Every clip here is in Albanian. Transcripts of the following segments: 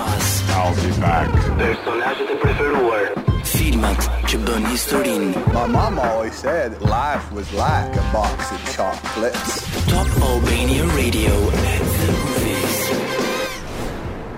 I'll be back. Personazhet e preferuar. Filmat që bën historinë. My mama always said life was like a box of chocolates. Top Albania Radio.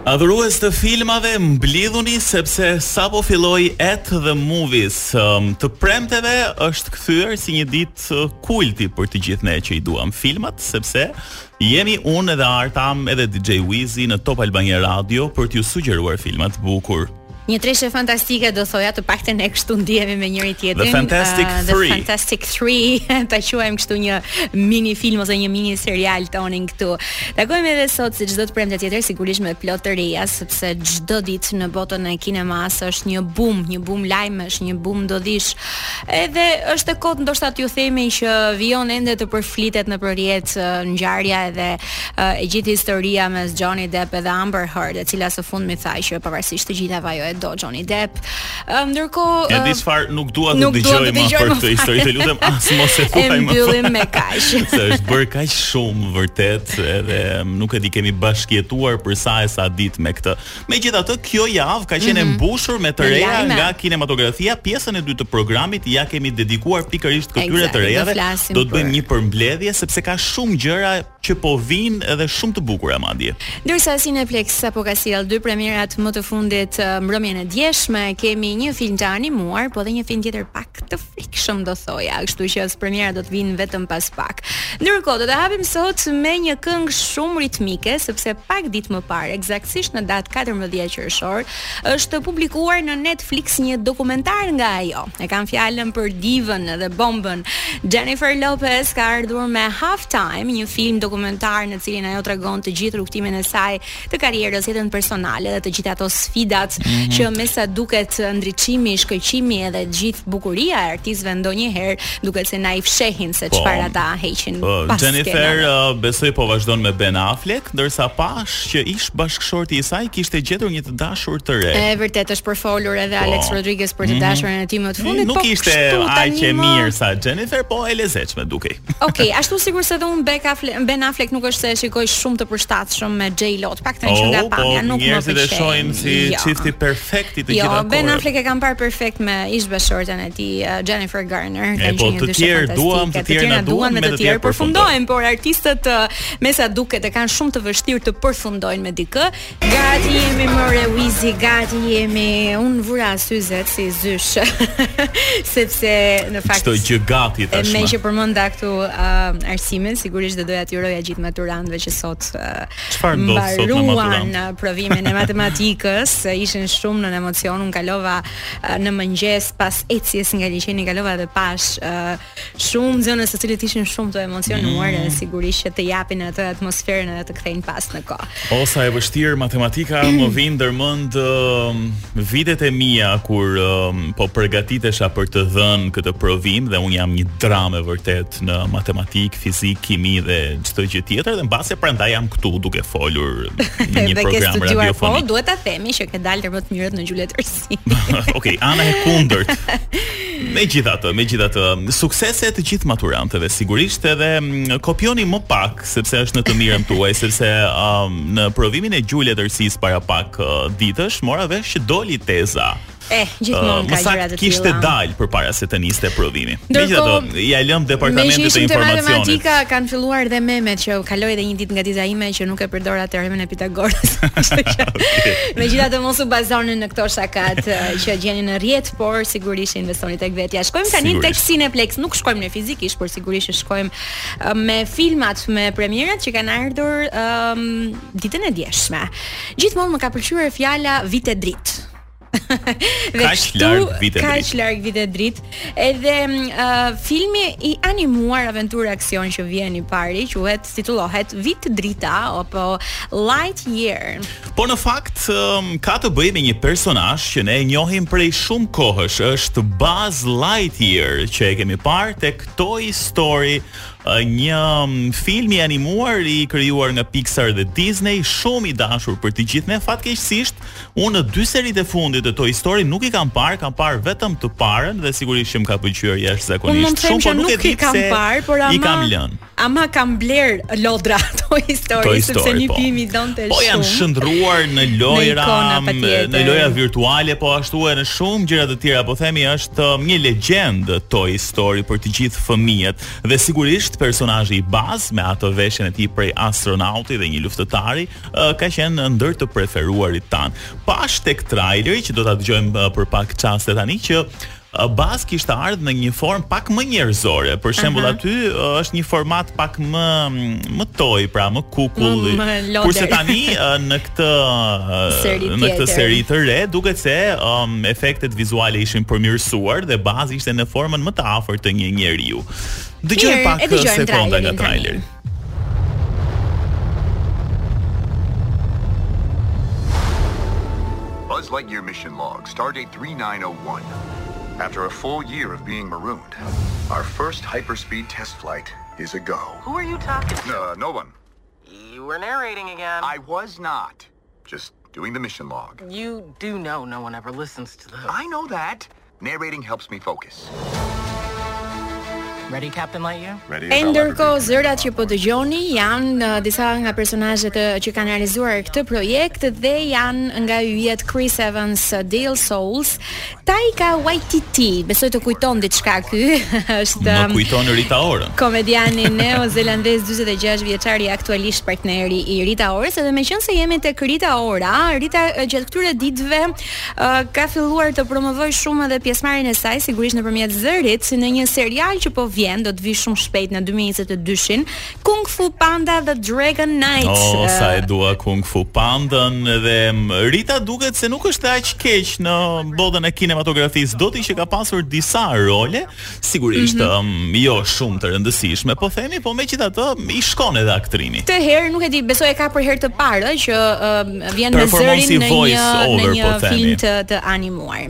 Adhurues të filmave, mblidhuni sepse sapo filloi At the Movies um, të premteve është kthyer si një ditë uh, kulti për të gjithë ne që i duham filmat, sepse Jemi unë edhe Artam edhe DJ Wizi në Top Albania Radio për t'ju sugjeruar filma të bukur. Një treshe fantastike do thoja të paktën ne kështu ndihemi me njëri tjetrin. The Fantastic 3. Uh, the Fantastic 3. Ta quajmë kështu një mini film ose një mini serial tonin këtu. Takohemi edhe sot si çdo të premte tjetër sigurisht me plot të reja sepse çdo ditë në botën e kinemasë është një boom, një boom lajmesh, një boom ndodhish. Edhe është e kotë ndoshta t'ju themi që vijon ende të përflitet nëpër rrjet ngjarja edhe e gjithë historia mes Johnny Depp edhe Amber Heard, e cila së fundmi tha që pavarësisht të gjithave ajo e do Johnny Depp. Ndërkohë, E di çfarë nuk dua të dëgjoj më për këtë histori, të lutem as mos e thuaj më. E mbyllim me kaq. Se është bërë kaq shumë vërtet edhe nuk e di kemi bashkëjetuar për sa e sa ditë me këtë. Megjithatë, kjo javë ka qenë e mhm. mbushur me të reja nga kinematografia. Pjesën e dytë të programit ia kemi dedikuar pikërisht këtyre të rejave. Do të bëjmë një përmbledhje sepse ka shumë gjëra që po vijnë edhe shumë të bukura madje. Ndërsa Cineplex sapo ka sjellë dy premierat më të fundit mbrëmjen e djeshme, kemi një film të animuar, po edhe një film tjetër pak të Ikshëm do thoja, kështu që Ahës Premiera do të vijë vetëm pas pak. Ndërkohë do ta hapim sot me një këngë shumë ritmike, sepse pak ditë më parë, ekzaktësisht në datë 14 qershor, është publikuar në Netflix një dokumentar nga ajo. E kam fjalën për divën dhe bombën. Jennifer Lopez ka ardhur me Halftime, një film dokumentar në cilin ajo tregon të gjithë rrugëtimin e saj të karrierës, jetën personale dhe të gjitha ato sfidat mm -hmm. që me sa duket ndriçimi, shkëlqimi edhe gjithë bukuria e artistëve ndonjëherë duket se na i fshehin se po, çfarë ata heqin po, Jennifer uh, besoj po vazhdon me Ben Affleck, ndërsa pashë që ish bashkëshorti i saj kishte gjetur një të dashur të re. E vërtetë është përfolur edhe po. Alex Rodriguez për të mhm. dashurën e tij më të fundit. Nuk po, ishte aq e mirë sa Jennifer, po e lezetshme dukej. Ok, ashtu sikurse dhe unë Ben Affleck, ben Affleck nuk është se e shikoj shumë të përshtatshëm me J Lo, të paktën që nga oh, po, pamja nuk më pëlqen. Njerëzit e shohin si jo. çifti perfekt i të jo, gjitha kohëve. Jo, Ben Affleck e kam parë perfekt me ish bashkëshorten e tij, uh, Jennifer Garner, e, po, të tjerë duam, të tjerë na duan me të tjerë përfundojmë, por artistët uh, me sa duket e kanë shumë të vështirë të përfundojnë me dikë, Gati jemi more Wizi, gati jemi. Un vura syzet si zyshë. Sepse në fakt çdo gjë gati tashmë. Meqë përmenda këtu uh, arsimin, sigurisht do doja t'i uroja gjithë maturantëve që sot uh, mbaruan uh, provimin e matematikës, ishin shumë nën emocion, un kalova uh, në mëngjes pas ecjes nga liqeni kalova dhe pashë uh, Shumë nxënës të cilët ishin shumë të emocionuar mm. dhe sigurisht që të japin atë atmosferën edhe të kthejnë pas në kohë. O sa e vështirë matematika më vjen ndërmend uh, vitet e mia kur uh, po përgatitesha për të dhënë këtë provim dhe un jam një dramë e vërtetë në matematikë, fizikë, kimi dhe çdo gjë tjetër dhe mbase prandaj jam këtu duke folur në një program radiofonik. Po duhet ta themi që ke dalë më mirë te gjuhë-letërsia Okej, okay, ana e kundërt. Megjithatë, megjithatë, suksese të gjithë maturantëve. Sigurisht edhe mm, kopjoni më pak sepse është në të mirën tuaj, sepse um, në provimin e gjuhë-letërsisë para pak uh, ditësh mora vesh që doli teza. Eh, gjithmonë uh, ka gjëra të tilla. Mësak kishte dalë përpara se të niste provimi. Megjithatë, ia lëmë departamentit të informacionit. Me matematikën kanë filluar dhe memet që kaloi edhe një ditë nga jeta ime që nuk e përdora teoremën e Pitagorës. Megjithatë mos u bazoni në këto shakat që gjeni në rrjet, por sigurisht investoni tek vetja. Shkojmë tani tek Cineplexx, nuk shkojmë ne fizikisht, por sigurisht shkojmë me filmat, me premierat që kanë ardhur um, ditën e djeshme. Gjithmonë më ka pëlqyer fjala vite dritë. dhe kaq larg vite dritë. Kaq larg vite dritë. Edhe uh, filmi i animuar aventurë aksion që vjen i pari quhet si titullohet Vit Dritë apo Lightyear. Po në fakt um, ka të bëjë me një personazh që ne e njohim prej shumë kohësh, është Buzz Lightyear që e kemi parë tek Toy Story një mm, film i animuar i krijuar nga Pixar dhe Disney, shumë i dashur për të gjithë ne. Fatkeqësisht, Unë dy seritë e fundit të Toy Story nuk i kam parë, kam parë vetëm të parën dhe sigurisht që më ka pëlqyer jashtëzakonisht shumë, por nuk e di pse. Kam parë, por ama, i kam lënë. Ama kam blerë lodra Toy Story, Toy Story sepse një po. fëmijë i donte shumë. Po janë shndërruar në lojra, në lojëra virtuale, po ashtu edhe në shumë gjëra të tjera, po themi është um, një legjendë Toy Story për të gjithë fëmijët dhe sigurisht personazhi i Buzz me ato veshjen e tij prej astronauti dhe një luftëtari ka qenë ndër të preferuarit tanë. Pashë tek traileri që do ta dëgjojmë për pak çaste tani që Buzz kishte ardhur në një formë pak më njerëzore. Për shembull uh -huh. aty është një format pak më më toy, pra më kukull. Mm, mm, Kurse tani në këtë seri në këtë seri të re duket se um, efektet vizuale ishin përmirësuar dhe Buzz ishte në formën më të afërt të një njeriu. Dëgjojmë pak sekonda nga traileri. Buzz Lightyear mission log, stardate 3901. After a full year of being marooned, our first hyperspeed test flight is a go. Who are you talking to? Uh, no one. You were narrating again. I was not. Just doing the mission log. You do know no one ever listens to those. I know that. Narrating helps me focus. Ready Captain Lightyear? Ready. E ndërkohë zërat që po dëgjoni janë uh, disa nga personazhet uh, që kanë realizuar këtë projekt dhe janë nga yjet Chris Evans, uh, Dale Souls, Taika Waititi, besoj të kujton diçka ky, është Më um, kujton Rita Orën. Komediani neozelandez 46 vjeçari aktualisht partneri i Rita Orës, edhe meqenëse jemi tek Rita Ora, Rita gjatë këtyre ditëve uh, ka filluar të promovoj shumë edhe pjesëmarrjen e saj sigurisht nëpërmjet zërit në një serial që po vjen, do të vi shumë shpejt në 2022-shin. Kung Fu Panda The Dragon Knight. Oh, uh, sa e dua Kung Fu Pandën edhe Rita duket se nuk është aq keq në botën e kinematografisë. Do e dish që ka pasur disa role, sigurisht, mm -hmm. um, jo shumë të rëndësishme, po themi, po megjithatë i shkon edhe aktrimi. Këtë herë nuk e di, besoj e ka për herë të parë që uh, vjen me zërin si në një over, në një po film të, të animuar.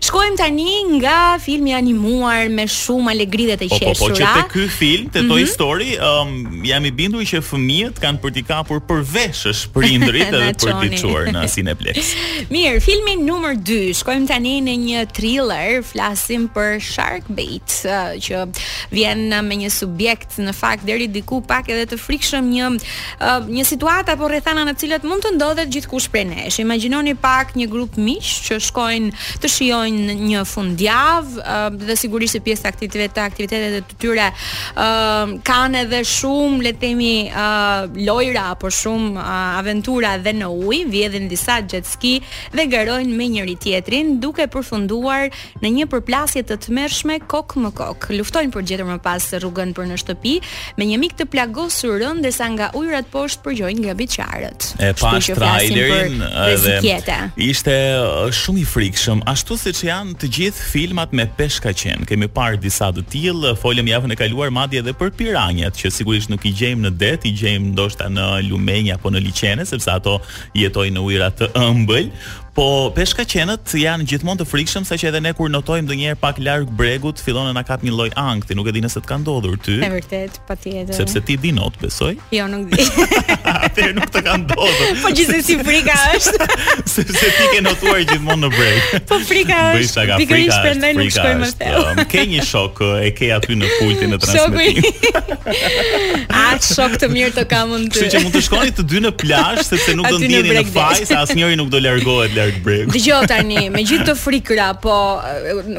Shkojmë tani nga filmi animuar me shumë alegri dhe të po, qeshura. Po, po, që te ky film, te Toy mhm. Story, um, jam i bindur që fëmijët kanë për t'i kapur për veshësh prindrit edhe për t'i çuar në Cineplex. Mirë, filmi numër 2. Shkojmë tani në një thriller, flasim për Shark Bait, uh, që vjen me një subjekt në fakt deri diku pak edhe të frikshëm një uh, një situatë apo rrethana në të cilat mund të ndodhet gjithkush prej nesh. Imagjinoni pak një grup miqsh që shkojnë të shijojnë një fundjavë uh, dhe sigurisht se pjesë aktivitet të aktiviteteve të tyre uh, kanë edhe shumë le të themi uh, lojra apo shumë uh, aventura dhe në ujë, vjedhin disa jet ski dhe garojnë me njëri tjetrin duke përfunduar Në një përplasje të tmerrshme kokë më kokë, luftojnë për të gjetur më pas rrugën për në shtëpi, me një mik të plagosur rëndë ndërsa nga ujërat poshtë përgjojnë grabitqarët. E pashë trailerin edhe ishte shumë i frikshëm, ashtu siç janë të gjithë filmat me peshkaqenë. Kemi parë disa të tillë, folëm javën e kaluar madje edhe për piranjat, që sigurisht nuk i gjejmë në det, i gjejmë ndoshta në lumenj apo në liqene, sepse ato jetojnë në ujëra të ëmbël, Po peshkaqenët janë gjithmonë të frikshëm saqë edhe ne kur notojmë ndonjëherë pak larg bregut fillon e na kap një lloj ankthi, nuk e di nëse të ka ndodhur ty. E vërtetë, patjetër. Sepse ti di not, besoj. Jo, nuk di. Atëherë nuk të ka ndodhur. Po gjithsesi frika është. sepse ti ke notuar gjithmonë në breg. Po frika është. Pikërisht prandaj nuk shkoj më thellë. Um, ke një shok e ke aty në pultin e transmetimit. Shoku. Ah, shok të mirë të kam Kështu që mund të shkoni të dy në plazh sepse nuk do të ndiheni në faj, se asnjëri nuk do largohet larg bregut. Dgjoj tani, me gjithë ato frikëra, po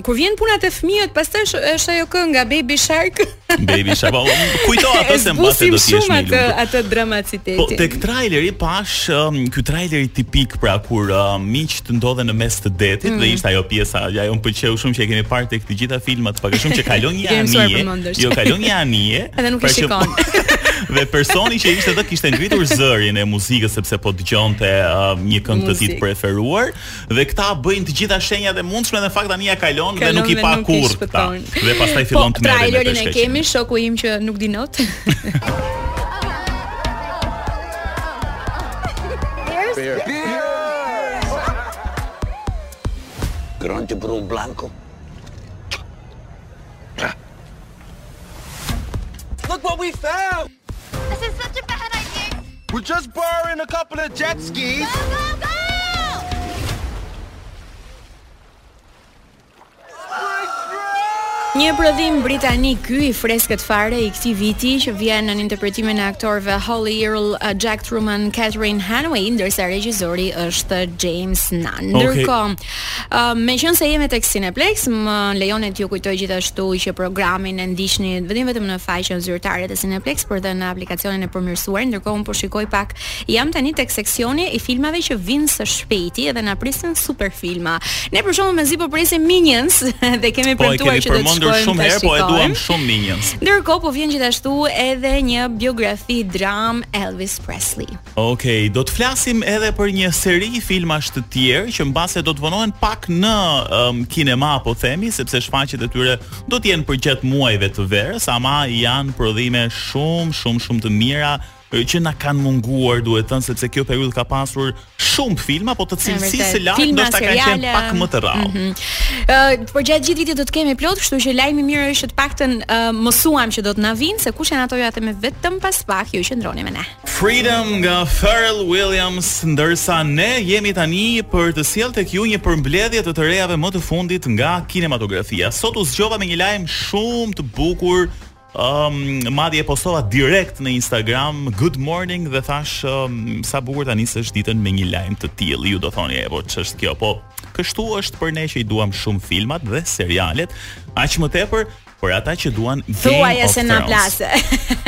kur vjen puna te fëmijët, pastaj është ajo këngë nga Baby Shark. Baby Shark, po kujto atë se mbase do të jesh më atë atë dramaciteti. Po tek traileri pash um, ky traileri tipik pra kur uh, miqtë ndodhen në mes të detit mm. dhe ishte ajo pjesa, ajo më pëlqeu shumë që e kemi parë tek të gjitha filmat, pak a shumë që kalon një anije. është. Jo, kalon një anije. Edhe nuk e shikon. dhe personi që ishte aty kishte ngritur zërin e muzikës sepse po dëgjonte uh, një këngë të tij të preferuar dhe këta bëjnë të gjitha shenjat e mundshme dhe në fakt anija kalon, kalon dhe nuk i pa kurr këta. Dhe pastaj po, fillon të merret. Po, trailerin e kemi, shoku im që nuk di not. Grande Bruno Blanco. Look what we found! This is such a bad idea! We're just borrowing a couple of jet skis! Go, go, go! Një prodhim britanik ky i freskët fare i këtij viti që vjen nën interpretimin e aktorëve Holly Earl, uh, Jack Truman, Catherine Hannay, ndërsa regjizori është James Nunn. Ndërkohë, okay. Uh, me qënë se jemi tek Cineplex, më lejoni t'ju kujtoj gjithashtu që programin e ndiqni vetëm vetëm në faqen zyrtare të Cineplex, por dhe në aplikacionin e përmirësuar. Ndërkohë unë po shikoj pak, jam tani tek seksioni i filmave që vinë së shpejti dhe na presin super filma. Ne për shembull mezi po presim Minions dhe kemi po, premtuar që do të shkojmë shumë herë, po e duam shumë Minions. Ndërkohë po vjen gjithashtu edhe një biografi dramë Elvis Presley. Okej, okay, do të flasim edhe për një seri filmash të tjerë që mbase do të vonohen pak në um, kinema po themi sepse shfaqjet e tyre do të jenë përgjatë muajve të verës, ama janë prodhime shumë shumë shumë të mira që na kanë munguar, duhet thënë sepse kjo periudhë ka pasur shumë filma, po të cilësisë së lartë ndoshta kanë qenë pak më të rrallë. Mm -hmm. uh, por gjatë gjithë vitit do të kemi plot, kështu që lajmi i mirë është që të paktën uh, mësuam që do të na vinë se kush janë ato ja themi vetëm pas pak ju qëndroni me ne. Freedom nga Pharrell Williams, ndërsa ne jemi tani për të sjellë tek ju një përmbledhje të të rejave më të fundit nga kinematografia. Sot u zgjova me një lajm shumë të bukur, um, madje e postova direkt në Instagram Good Morning dhe thash um, sa bukur ta nisësh ditën me një lajm të tillë. Ju do thoni, "E po ç'është kjo?" Po kështu është për ne që i duam shumë filmat dhe serialet, aq më tepër Për ata që duan Game of Thrones. Thuaj se na plase.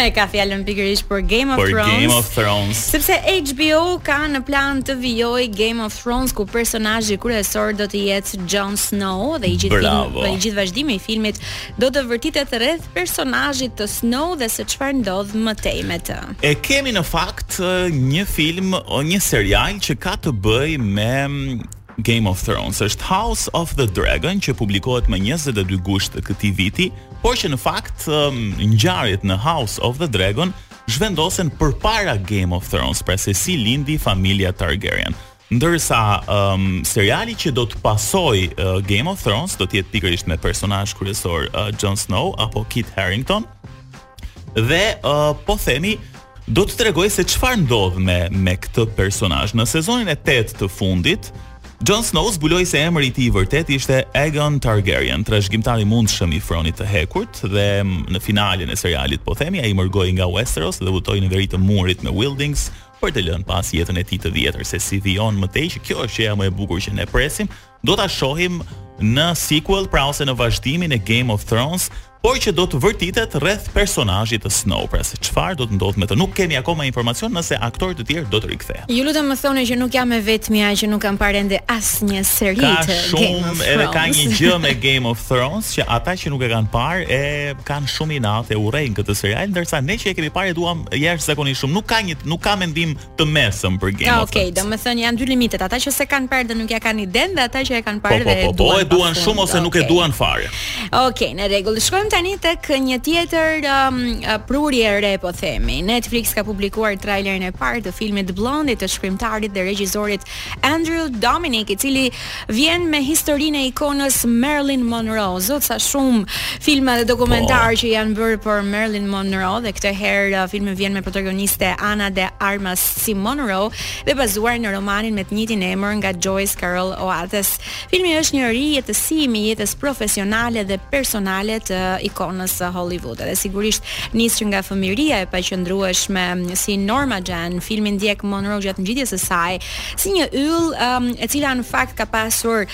E ka fjalën pikërisht për Game of Thrones. Për Game of Thrones. Sepse HBO ka në plan të vijojë Game of Thrones ku personazhi kryesor do të jetë Jon Snow dhe i gjithë film, Bravo. dhe i gjithë vazhdimi i filmit do të vërtitet rreth personazhit të Snow dhe se çfarë ndodh më tej me të. E kemi në fakt ë, një film, o një serial që ka të bëjë me mm, Game of Thrones është House of the Dragon që publikohet më 22 gusht të këtij viti, por që në fakt ngjarjet në House of the Dragon zhvendosen përpara Game of Thrones, pra se si lindi familja Targaryen. Ndërsa um, seriali që do të pasojë uh, Game of Thrones do të jetë pikërisht me personazh kryesor uh, Jon Snow apo Kit Harington, Dhe uh, po themi do të tregojë se çfarë ndodh me me këtë personazh. Në sezonin e 8 të fundit, Jon Snow zbuloi se emri i tij i vërtetë ishte Aegon Targaryen, trashëgimtar i mundshëm i fronit të hekurt dhe në finalen e serialit po themi ai mërgoi nga Westeros dhe udhëtoi në veri të murit me Wildlings për të lënë pas jetën e tij të vjetër se si vijon më tej që kjo është gjëja më e bukur që ne presim Do ta shohim në sequel, pra ose në vazhdimin e Game of Thrones, por që do të vërtitet rreth personazhit të Snow, pra se çfarë do të ndodhë me të. Nuk kemi akoma informacion nëse aktorë të tjerë do të rikthehen. Ju lutem më thoni që nuk jam e vetmja që nuk kam parë ende asnjë seri të Game of Thrones. Ka shumë edhe ka një gjë me Game of Thrones që ata që nuk e kanë parë e kanë shumë inat e urrejnë këtë serial, ndërsa ne që e kemi parë e duam jashtëzakonisht shumë. Nuk ka një nuk ka mendim të mesëm për Game of Thrones. Okej, domethënë janë dy limitet, ata që s'e kanë parë dhe nuk ja kanë idenë dhe ata që e kanë parë dhe e duan. Po, po, po, po, po, e duan shumë ose nuk e duan fare. Okej, në rregull. Shkojmë tani tek një tjetër um, prurje e re, po themi. Netflix ka publikuar trailerin e parë të filmit Blondie të shkrimtarit dhe regjisorit Andrew Dominik, i cili vjen me historinë e ikonës Marilyn Monroe. Zot sa shumë filma dhe dokumentarë po, që janë bërë për Marilyn Monroe dhe këtë herë uh, filmi vjen me protagoniste Ana de Armas si Monroe dhe bazuar në romanin me të njëjtin emër nga Joyce Carol Oates. Filmi është një rijetësim i jetës profesionale dhe personale të ikonës së Hollywood. Dhe sigurisht nis që nga fëmijëria e paqëndrueshme si Norma Jean, filmi ndjek Monroe gjatë ngjitjes së saj si një yll um, e cila në fakt ka pasur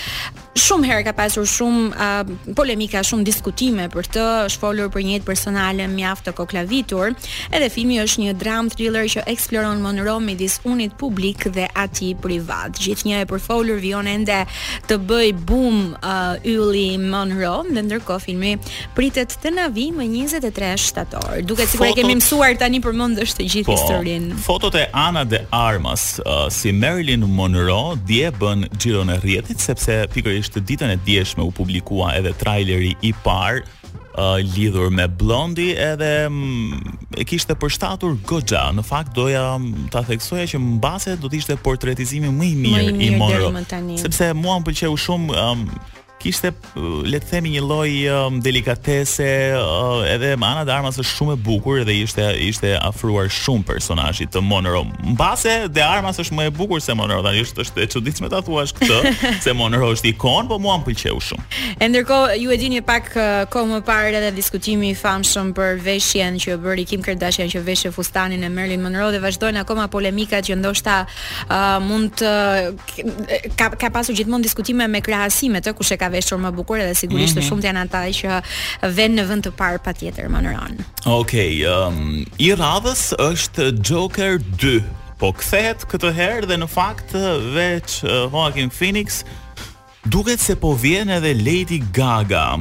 shumë herë ka pasur shumë uh, polemika, shumë diskutime për të, është folur për një jetë personale mjaft të koklavitur. Edhe filmi është një dramë thriller që eksploron Monroe midis unit publik dhe atij privat. Gjithnjë e përfolur vijon ende të bëjë bum uh, ylli Monroe dhe ndërkohë filmi pritet të na vijë më 23 shtator. Duket sikur e kemi mësuar tani përmendësh të gjithë historinë. Po. Fotot e Ana de Armas uh, si Marilyn Monroe dje bënë xhiron e rrjetit sepse pikërisht ditën e djeshme u publikua edhe traileri i parë uh, lidhur me Blonde edhe mm, e kishte përshtatur goxha. Në fakt doja mm, ta theksoja që mbase do të ishte portretizimi më i mirë, më i, mirë i Monroe. Sepse mua më pëlqeu shumë um, kishte uh, le të themi një lloj um, delikatese uh, edhe Ana de Armas është shumë e bukur dhe ishte ishte afruar shumë personazhit të Monroe. Mbase de Armas është më e bukur se Monroe, tani është është e çuditshme ta thuash këtë se Monroe është ikonë, po mua më pëlqeu shumë. E ndërkohë, ju e dini pak kohë më parë edhe diskutimi i famshëm për veshjen që bëri Kim Kardashian që veshi fustanin e Marilyn Monroe dhe vazhdojnë akoma polemikat që ndoshta uh, mund të ka ka pasur gjithmonë diskutime me krahasime se kush e ka veshur më bukur edhe sigurisht mm -hmm. shumë janë ata që vënë në vend të parë patjetër Monroe. Okej, okay, um, i radhës është Joker 2 po kthehet këtë herë dhe në fakt veç uh, Joaquin Phoenix Duket se po vjen edhe Lady Gaga.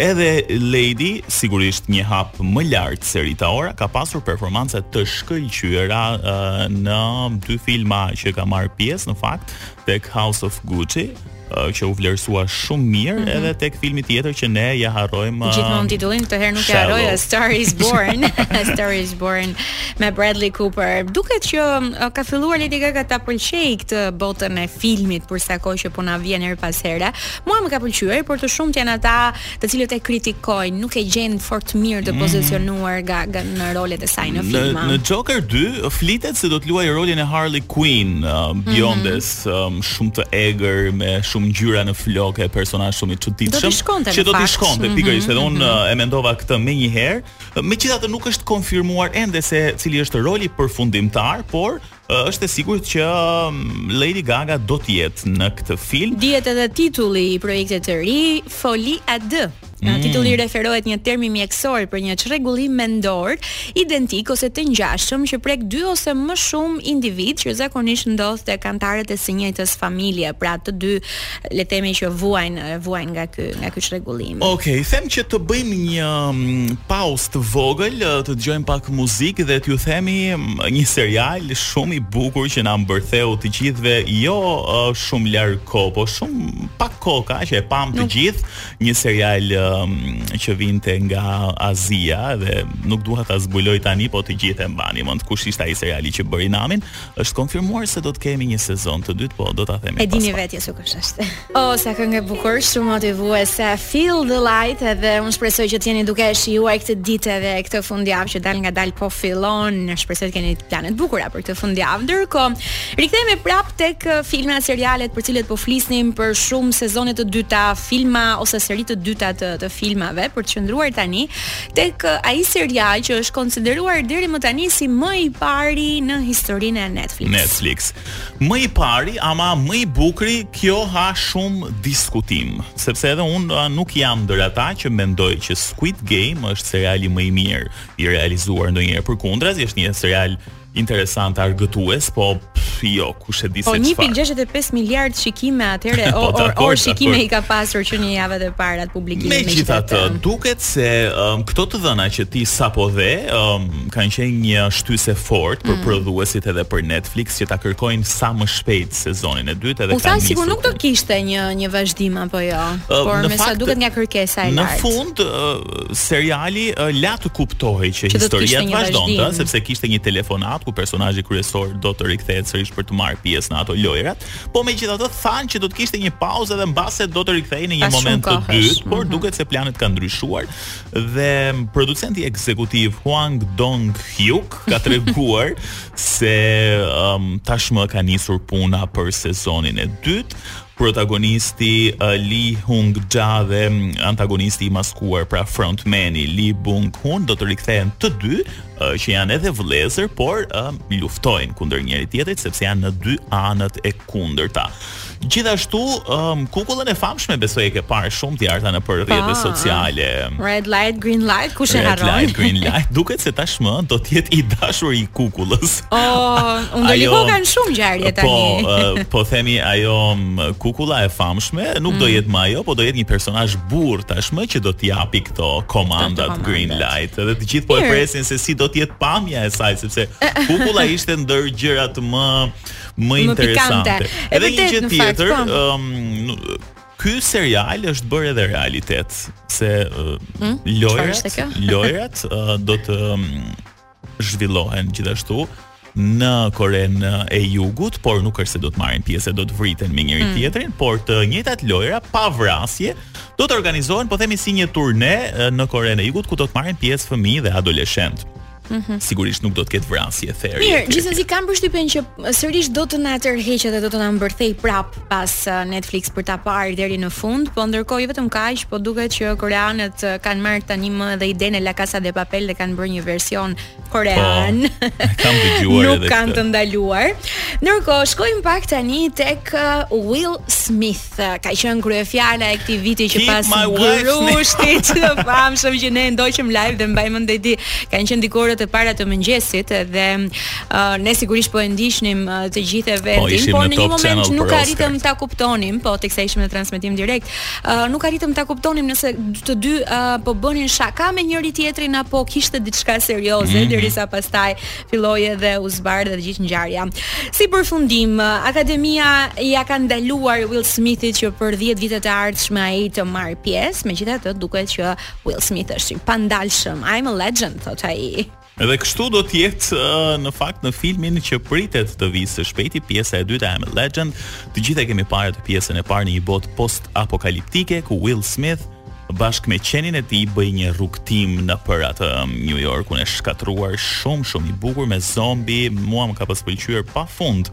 Edhe Lady, sigurisht një hap më lart se Rita Ora, ka pasur performanca të shkëlqyera uh, në dy filma që ka marrë pjesë në fakt tek House of Gucci uh, që u vlerësua shumë mirë mm -hmm. edhe tek filmi tjetër që ne ia harrojmë uh, gjithmonë titullin këtë herë nuk e harroj A Star is Born A Star is Born me Bradley Cooper. Duket që uh, ka filluar Lady Gaga ta pëlqejë këtë botën e filmit për sa kohë që po na vjen herë pas here. Mua më ka pëlqyer, por të shumtë janë ata të cilët e kritikojnë, nuk e gjejnë fort mirë të mhm. pozicionuar mm. Gaga në rolet e saj në filma. Në, në Joker 2 flitet se do të luajë rolin e Harley Quinn, uh, mhm. biondes, mm -hmm. um, shumë të egër me shumë ngjyra në flokë, personazh shumë i çuditshëm. Do të shkonte. Që do të shkonte mm -hmm. pikërisht, edhe unë mhm. uh, e mendova këtë menjëherë. Megjithatë nuk është konfirmuar ende se cili është roli përfundimtar, por është e sigurt që Lady Gaga do të jetë në këtë film. Dihet edhe titulli i projektit të ri, Folie à Deux. Mm. Titulli referohet një termi mjekësor për një çrregullim mendor identik ose të ngjashëm që prek dy ose më shumë individë që zakonisht ndodh tek anëtarët e së njëjtës familje, pra të dy le të themi që vuajnë vuajnë nga ky nga ky çrregullim. Okej, okay, them që të bëjmë një mm, pauzë të vogël, të dëgjojmë pak muzikë dhe t'ju themi mm, një serial shumë i bukur që na mbërtheu të gjithëve, jo uh, shumë larg kohë, po shumë pak kohë ka që e pamë të gjithë, një serial um, që vinte nga Azia dhe nuk dua ta zbuloj tani, po të gjithë e mbani mend kush ishte ai seriali që bëri namin. Është konfirmuar se do të kemi një sezon të dytë, po do ta themi. E dini vetë ja se kush është. Oh, sa këngë e bukur, shumë motivuese. Feel the light dhe unë shpresoj që të jeni duke e shijuar këtë ditë dhe këtë fundjavë që dalngadalë po fillon. Dhe shpresoj të keni plane të bukura për këtë fundjavë. Ndërkohë, rikthehemi prapë tek uh, filma e serialet për të cilët po flisnim për shumë sezone të dyta, filma ose seri të dyta të, të filmave për të qëndruar tani tek ai serial që është konsideruar deri më tani si më i pari në historinë e Netflix. Netflix. Më i pari, ama më i bukri, kjo ha shumë diskutim, sepse edhe unë nuk jam ndër ata që mendoj që Squid Game është seriali më i mirë i realizuar ndonjëherë. Përkundrazi është një serial Interesant argëtues, po pff, jo, kush e di po, se çfarë. Po 1.65 miliard shikime atëherë po, orë, orë shikime i ka pasur që në javët e para të publikimit. Megjithatë, duket se um, këto të dhëna që ti sapo dhe um, kanë qenë një shtysë e fortë për mm. prodhuesit edhe për Netflix që ta kërkojnë sa më shpejt sezonin e dytë edhe kanë. U tha sikur nuk do kishte një një vazhdim apo jo, uh, por me sa duket nga kërkesa e lartë. Në fund uh, seriali uh, la të kuptohej që, që historia do të vazhdonte, sepse kishte një telefonatë ku personazhi kryesor do të rikthehet sërish për të marrë pjesë në ato lojërat, po megjithatë thanë që do të kishte një pauzë dhe mbase do të rikthehej në një moment të dytë, por mm -hmm. duket se planet kanë ndryshuar dhe producenti ekzekutiv Huang Dong Hyuk ka treguar se um, tashmë ka nisur puna për sezonin e dytë. protagonisti uh, Lee Hung Ja dhe antagonisti i maskuar pra frontmeni Lee Bung Hun do të rikthehen të dy uh, që janë edhe vëllezër, por uh, luftojnë kundër njëri-tjetrit sepse janë në dy anët e kundërta. Gjithashtu, um, kukullën e famshme besoj e ke parë shumë të qartë nëpër rrjetet sociale. Red light, green light, kush e harron? Red light, green light. Duket se tashmë do të jetë i dashuri i kukullës. Oh, u ndërlikokan shumë ngjarjet po, tani. Po, po themi ajo kukulla e famshme, nuk mm. do jetë më ajo, po do jetë një personazh burrë tashmë që do t'i japi këto komandat green light. Dhe të gjithë po e presin se si do të jetë pamja e saj, sepse kukulla ishte ndër gjërat më, më interesante. Edhe një gjë tjetër, ëm po. um, ky serial është bërë edhe realitet se uh, hmm? lojrat, lojrat uh, do të um, zhvillohen gjithashtu në Korenë e Jugut, por nuk është se do të marrin pjesë, do të vriten me njëri mm. tjetrin, por të njëjtat lojëra pa vrasje do të organizohen, po themi si një turne në Korenë e Jugut ku do të marrin pjesë fëmijë dhe adoleshentë. Mm -hmm. Sigurisht nuk do të ketë vrasje theri. Mirë, gjithsesi kam përshtypjen që Sërish do të na tërheqë dhe do të na mbërthejë prap pas uh, Netflix për ta parë deri në fund, po ndërkohë jo vetëm kaq, po duket që koreanët uh, kanë marrë tani më edhe idenë e La Casa de Papel dhe kanë bërë një version korean. Po, kam dëgjuar Nuk kanë të ndaluar. Ndërkohë shkojmë pak tani tek uh, Will Smith. Se ka qenë kryefjala e këtij viti që pas grushtit të famshëm që ne ndoqëm live dhe mbaj mend diku kanë qenë diku orët e para të mëngjesit dhe uh, ne sigurisht po e ndiqnim uh, të gjithë po, eventin, po, por në një moment nuk arritëm ta kuptonim, po teksa ishim në transmetim direkt, uh, nuk arritëm ta kuptonim nëse të dy uh, po bënin shaka me njëri tjetrin apo kishte diçka serioze mm -hmm. derisa pastaj Filloi edhe u zbardh e gjithë ngjarja. Si përfundim, Akademia ia ka ndaluar Will Smithit që për 10 vitet e ardhshme ai të marrë pjesë, megjithatë duket që Will Smith është i pandalshëm. I'm a legend, thotë ai. Edhe kështu do të jetë në fakt në filmin që pritet të vijë së shpejti, pjesa e dytë e I'm a Legend. Të gjithë e kemi parë atë pjesën e parë në një botë post-apokaliptike ku Will Smith Bashkë me qenin e tij bën një rrugëtim nëpër atë New Yorkun e shkatërruar, shumë shumë i bukur me zombi, mua më ka pas pëlqyer pa fund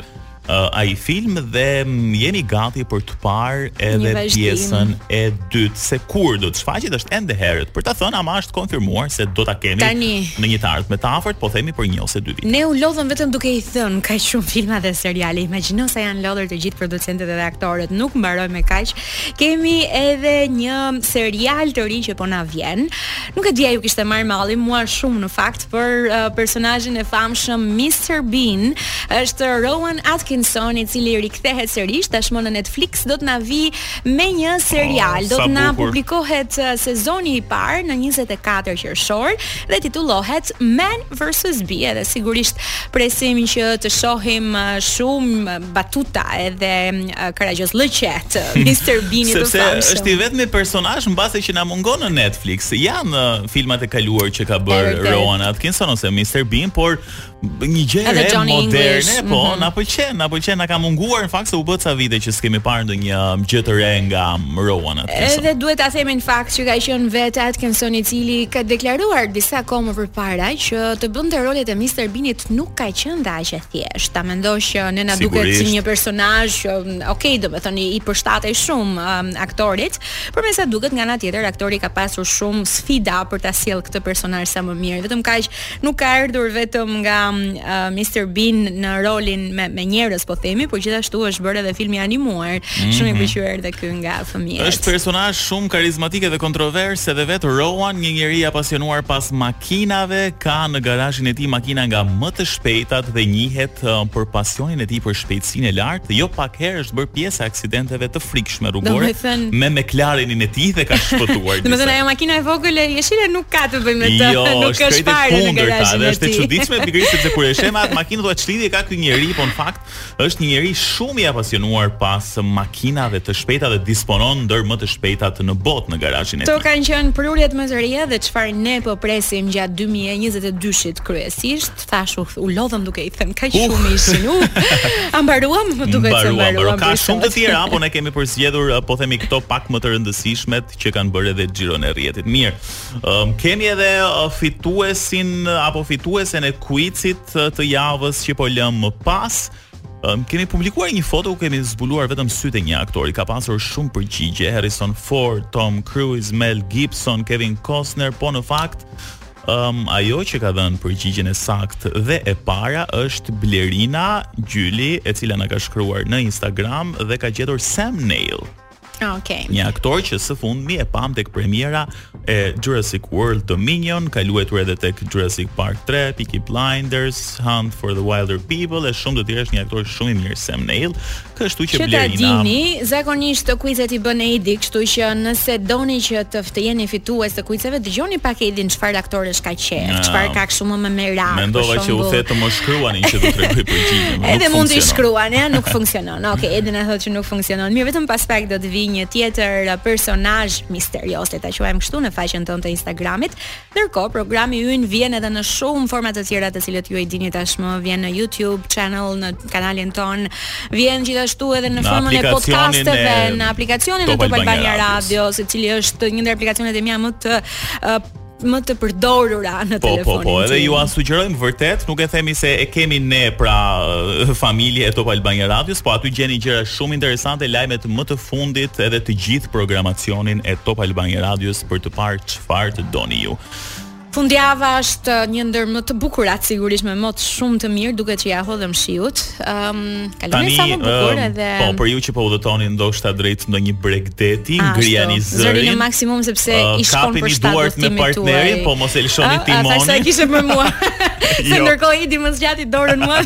uh, ai film dhe jemi gati për të parë edhe pjesën e dytë se kur do të shfaqet është ende herët për ta thënë ama është konfirmuar se do ta kemi Tani, në një të ardhmë të afërt po themi për një ose dy vite. Ne u lodhëm vetëm duke i thënë kaq shumë filma dhe seriale. Imagjino sa janë lodhur të gjithë producentët dhe aktorët. Nuk mbaron me kaq Kemi edhe një serial të ri që po na vjen. Nuk e di a ju kishte marrë malli mua shumë në fakt për uh, personazhin e famshëm Mr Bean. Është Rowan Atkinson i cili rikthehet sërish tashmë në Netflix do të na vijë me një oh, serial. Oh, bukur. Do të na publikohet uh, sezoni i parë në 24 qershor dhe titullohet Man versus Bee edhe sigurisht presim që të shohim uh, shumë batuta edhe uh, karagjozllëqet e Mr. Bean-it të famshëm. Sepse është i vetmi personazh mbase që na mungon në Netflix. Janë uh, filmat e kaluar që ka bërë Rowan Atkinson ose Mr. Bean, por një gjë e moderne, English. po, mm -hmm. na pëlqen, na pëlqen, na ka munguar në fakt se u bë ca vite që s'kemi parë ndonjë um, gjë të re nga um, Rowan Atkinson. Edhe duhet ta themi në fakt që ka qenë vetë Atkinson i cili ka deklaruar disa kohë më parë që të bënte rolet e Mister Binit nuk ka qenë dhe aq e thjeshtë. Ta mendosh që ne na duket si një personazh që ok, domethënë i përshtatej shumë um, aktorit, por me sa duket nga ana tjetër aktori ka pasur shumë sfida për ta sjellë këtë personazh sa më mirë. Vetëm kaq nuk ka ardhur vetëm nga um, uh, Mister Bin në rolin me me njerëz po themi, por gjithashtu është bërë edhe film i animuar, mm -hmm. shumë i mhm. pëlqyer edhe ky nga fëmijët. Është personazh shumë karizmatik edhe kontrovers, edhe vet Rowan, një njeri i apasionuar pas makinave, ka në garazhin e tij makina nga më të shpejtat dhe njihet uh, për pasionin e tij për shpejtësinë e lartë. Jo pak herë është bërë pjesë e aksidenteve të frikshme rrugore thën... me McLarenin e tij dhe ka shpëtuar. Domethënë ajo makina e vogël jeshile nuk ka të bëjë me të, jo, nuk është fare në garazhin e tij. Është e çuditshme pikërisht sepse kur e sheh atë makinë thua ç'lidhje ka ky njeri, po në fakt Është një njeri shumë i apasionuar pas makinave të shpejta dhe disponon ndër më të shpejtat në botë në garazhin e tij. Këto kanë qenë prurjet më të reja dhe çfarë ne po presim gjatë 2022-shit kryesisht, thash uh, u lodhëm duke i thënë kaq uh. shumë ishin. Uh, a mbaruam? Më duket mbaruam. Ka shumë të tjera, po ne kemi përzgjedhur uh, po themi këto pak më të rëndësishmet që kanë bërë edhe xhiron e rrjetit. Mirë. Um, kemi edhe uh, fituesin uh, apo fituesen e kuizit të, të javës që po lëmë më pas, Um, kemi publikuar një foto ku kemi zbuluar vetëm sytë e një aktori. Ka pasur shumë përgjigje, Harrison Ford, Tom Cruise, Mel Gibson, Kevin Costner, po në fakt Um, ajo që ka dhënë përgjigjen e saktë dhe e para është Blerina Gjyli, e cila na ka shkruar në Instagram dhe ka gjetur Sam Neill. Ah, okej. Okay. Një aktor që së fundmi e pam tek premiera e Jurassic World Dominion, ka luajtur edhe tek Jurassic Park 3, Peaky Blinders, Hunt for the Wilderpeople e shumë të tjerë është një aktor shumë i mirë Sam Neill, kështu që Blerina. Që ta dini, zakonisht kuizet i bën Edi, kështu që nëse doni që të ftejeni fitues të kuizeve, dëgjoni pak Edin çfarë aktorësh ka qejf, çfarë ka kështu më me merak. Mendova që do thoje të më shkruani që do t'ju tregoj përgjigjen. Edhe mund të shkruani, nuk funksionon. Okej, Edi na thotë që nuk funksionon. Mirë, vetëm pas pak do të vijë një tjetër personazh misterios, le ta quajmë kështu në faqen tonë të Instagramit. Ndërkohë, programi ynë vjen edhe në shumë forma të tjera të cilët ju e dini tashmë, vjen në YouTube channel, në kanalin ton, vjen gjithashtu edhe në formën e podcasteve, në aplikacionin e Top Albania Radio, i cili është një ndër aplikacionet e mia më të uh, më të përdorura në po, telefonin. Po, po, po, edhe jua sugjerojmë vërtet, nuk e themi se e kemi ne pra familje e Top Albania Radios, po aty gjeni gjëra shumë interesante, lajmet më të fundit edhe të gjithë programacionin e Top Albania Radios për të parë çfarë të doni ju. Fundjava është një ndër më të bukurat sigurisht me mot shumë të mirë, duket që ja hodhëm shiut. Ëm, um, kaloni sa më bukur um, edhe Po, për ju që po udhëtoni ndoshta drejt ndonjë breg deti, ngrijeni zërin. Zërin në maksimum sepse uh, i shkon për shtat. Duart me partnerin, po mos e lëshoni ah, timonin. Thashë se e kishe për mua. Se jo. ndërkohë Edi më zgjati dorën mua.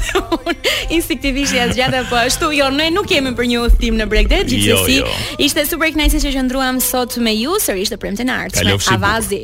Instinktivisht ja zgjata po ashtu. Jo, ne nuk jemi për një udhtim në bregdet, jo, gjithsesi. Jo, jo. Ishte super kënaqësi që qëndruam sot me ju, sërish të premten e ardhshme. Avazi.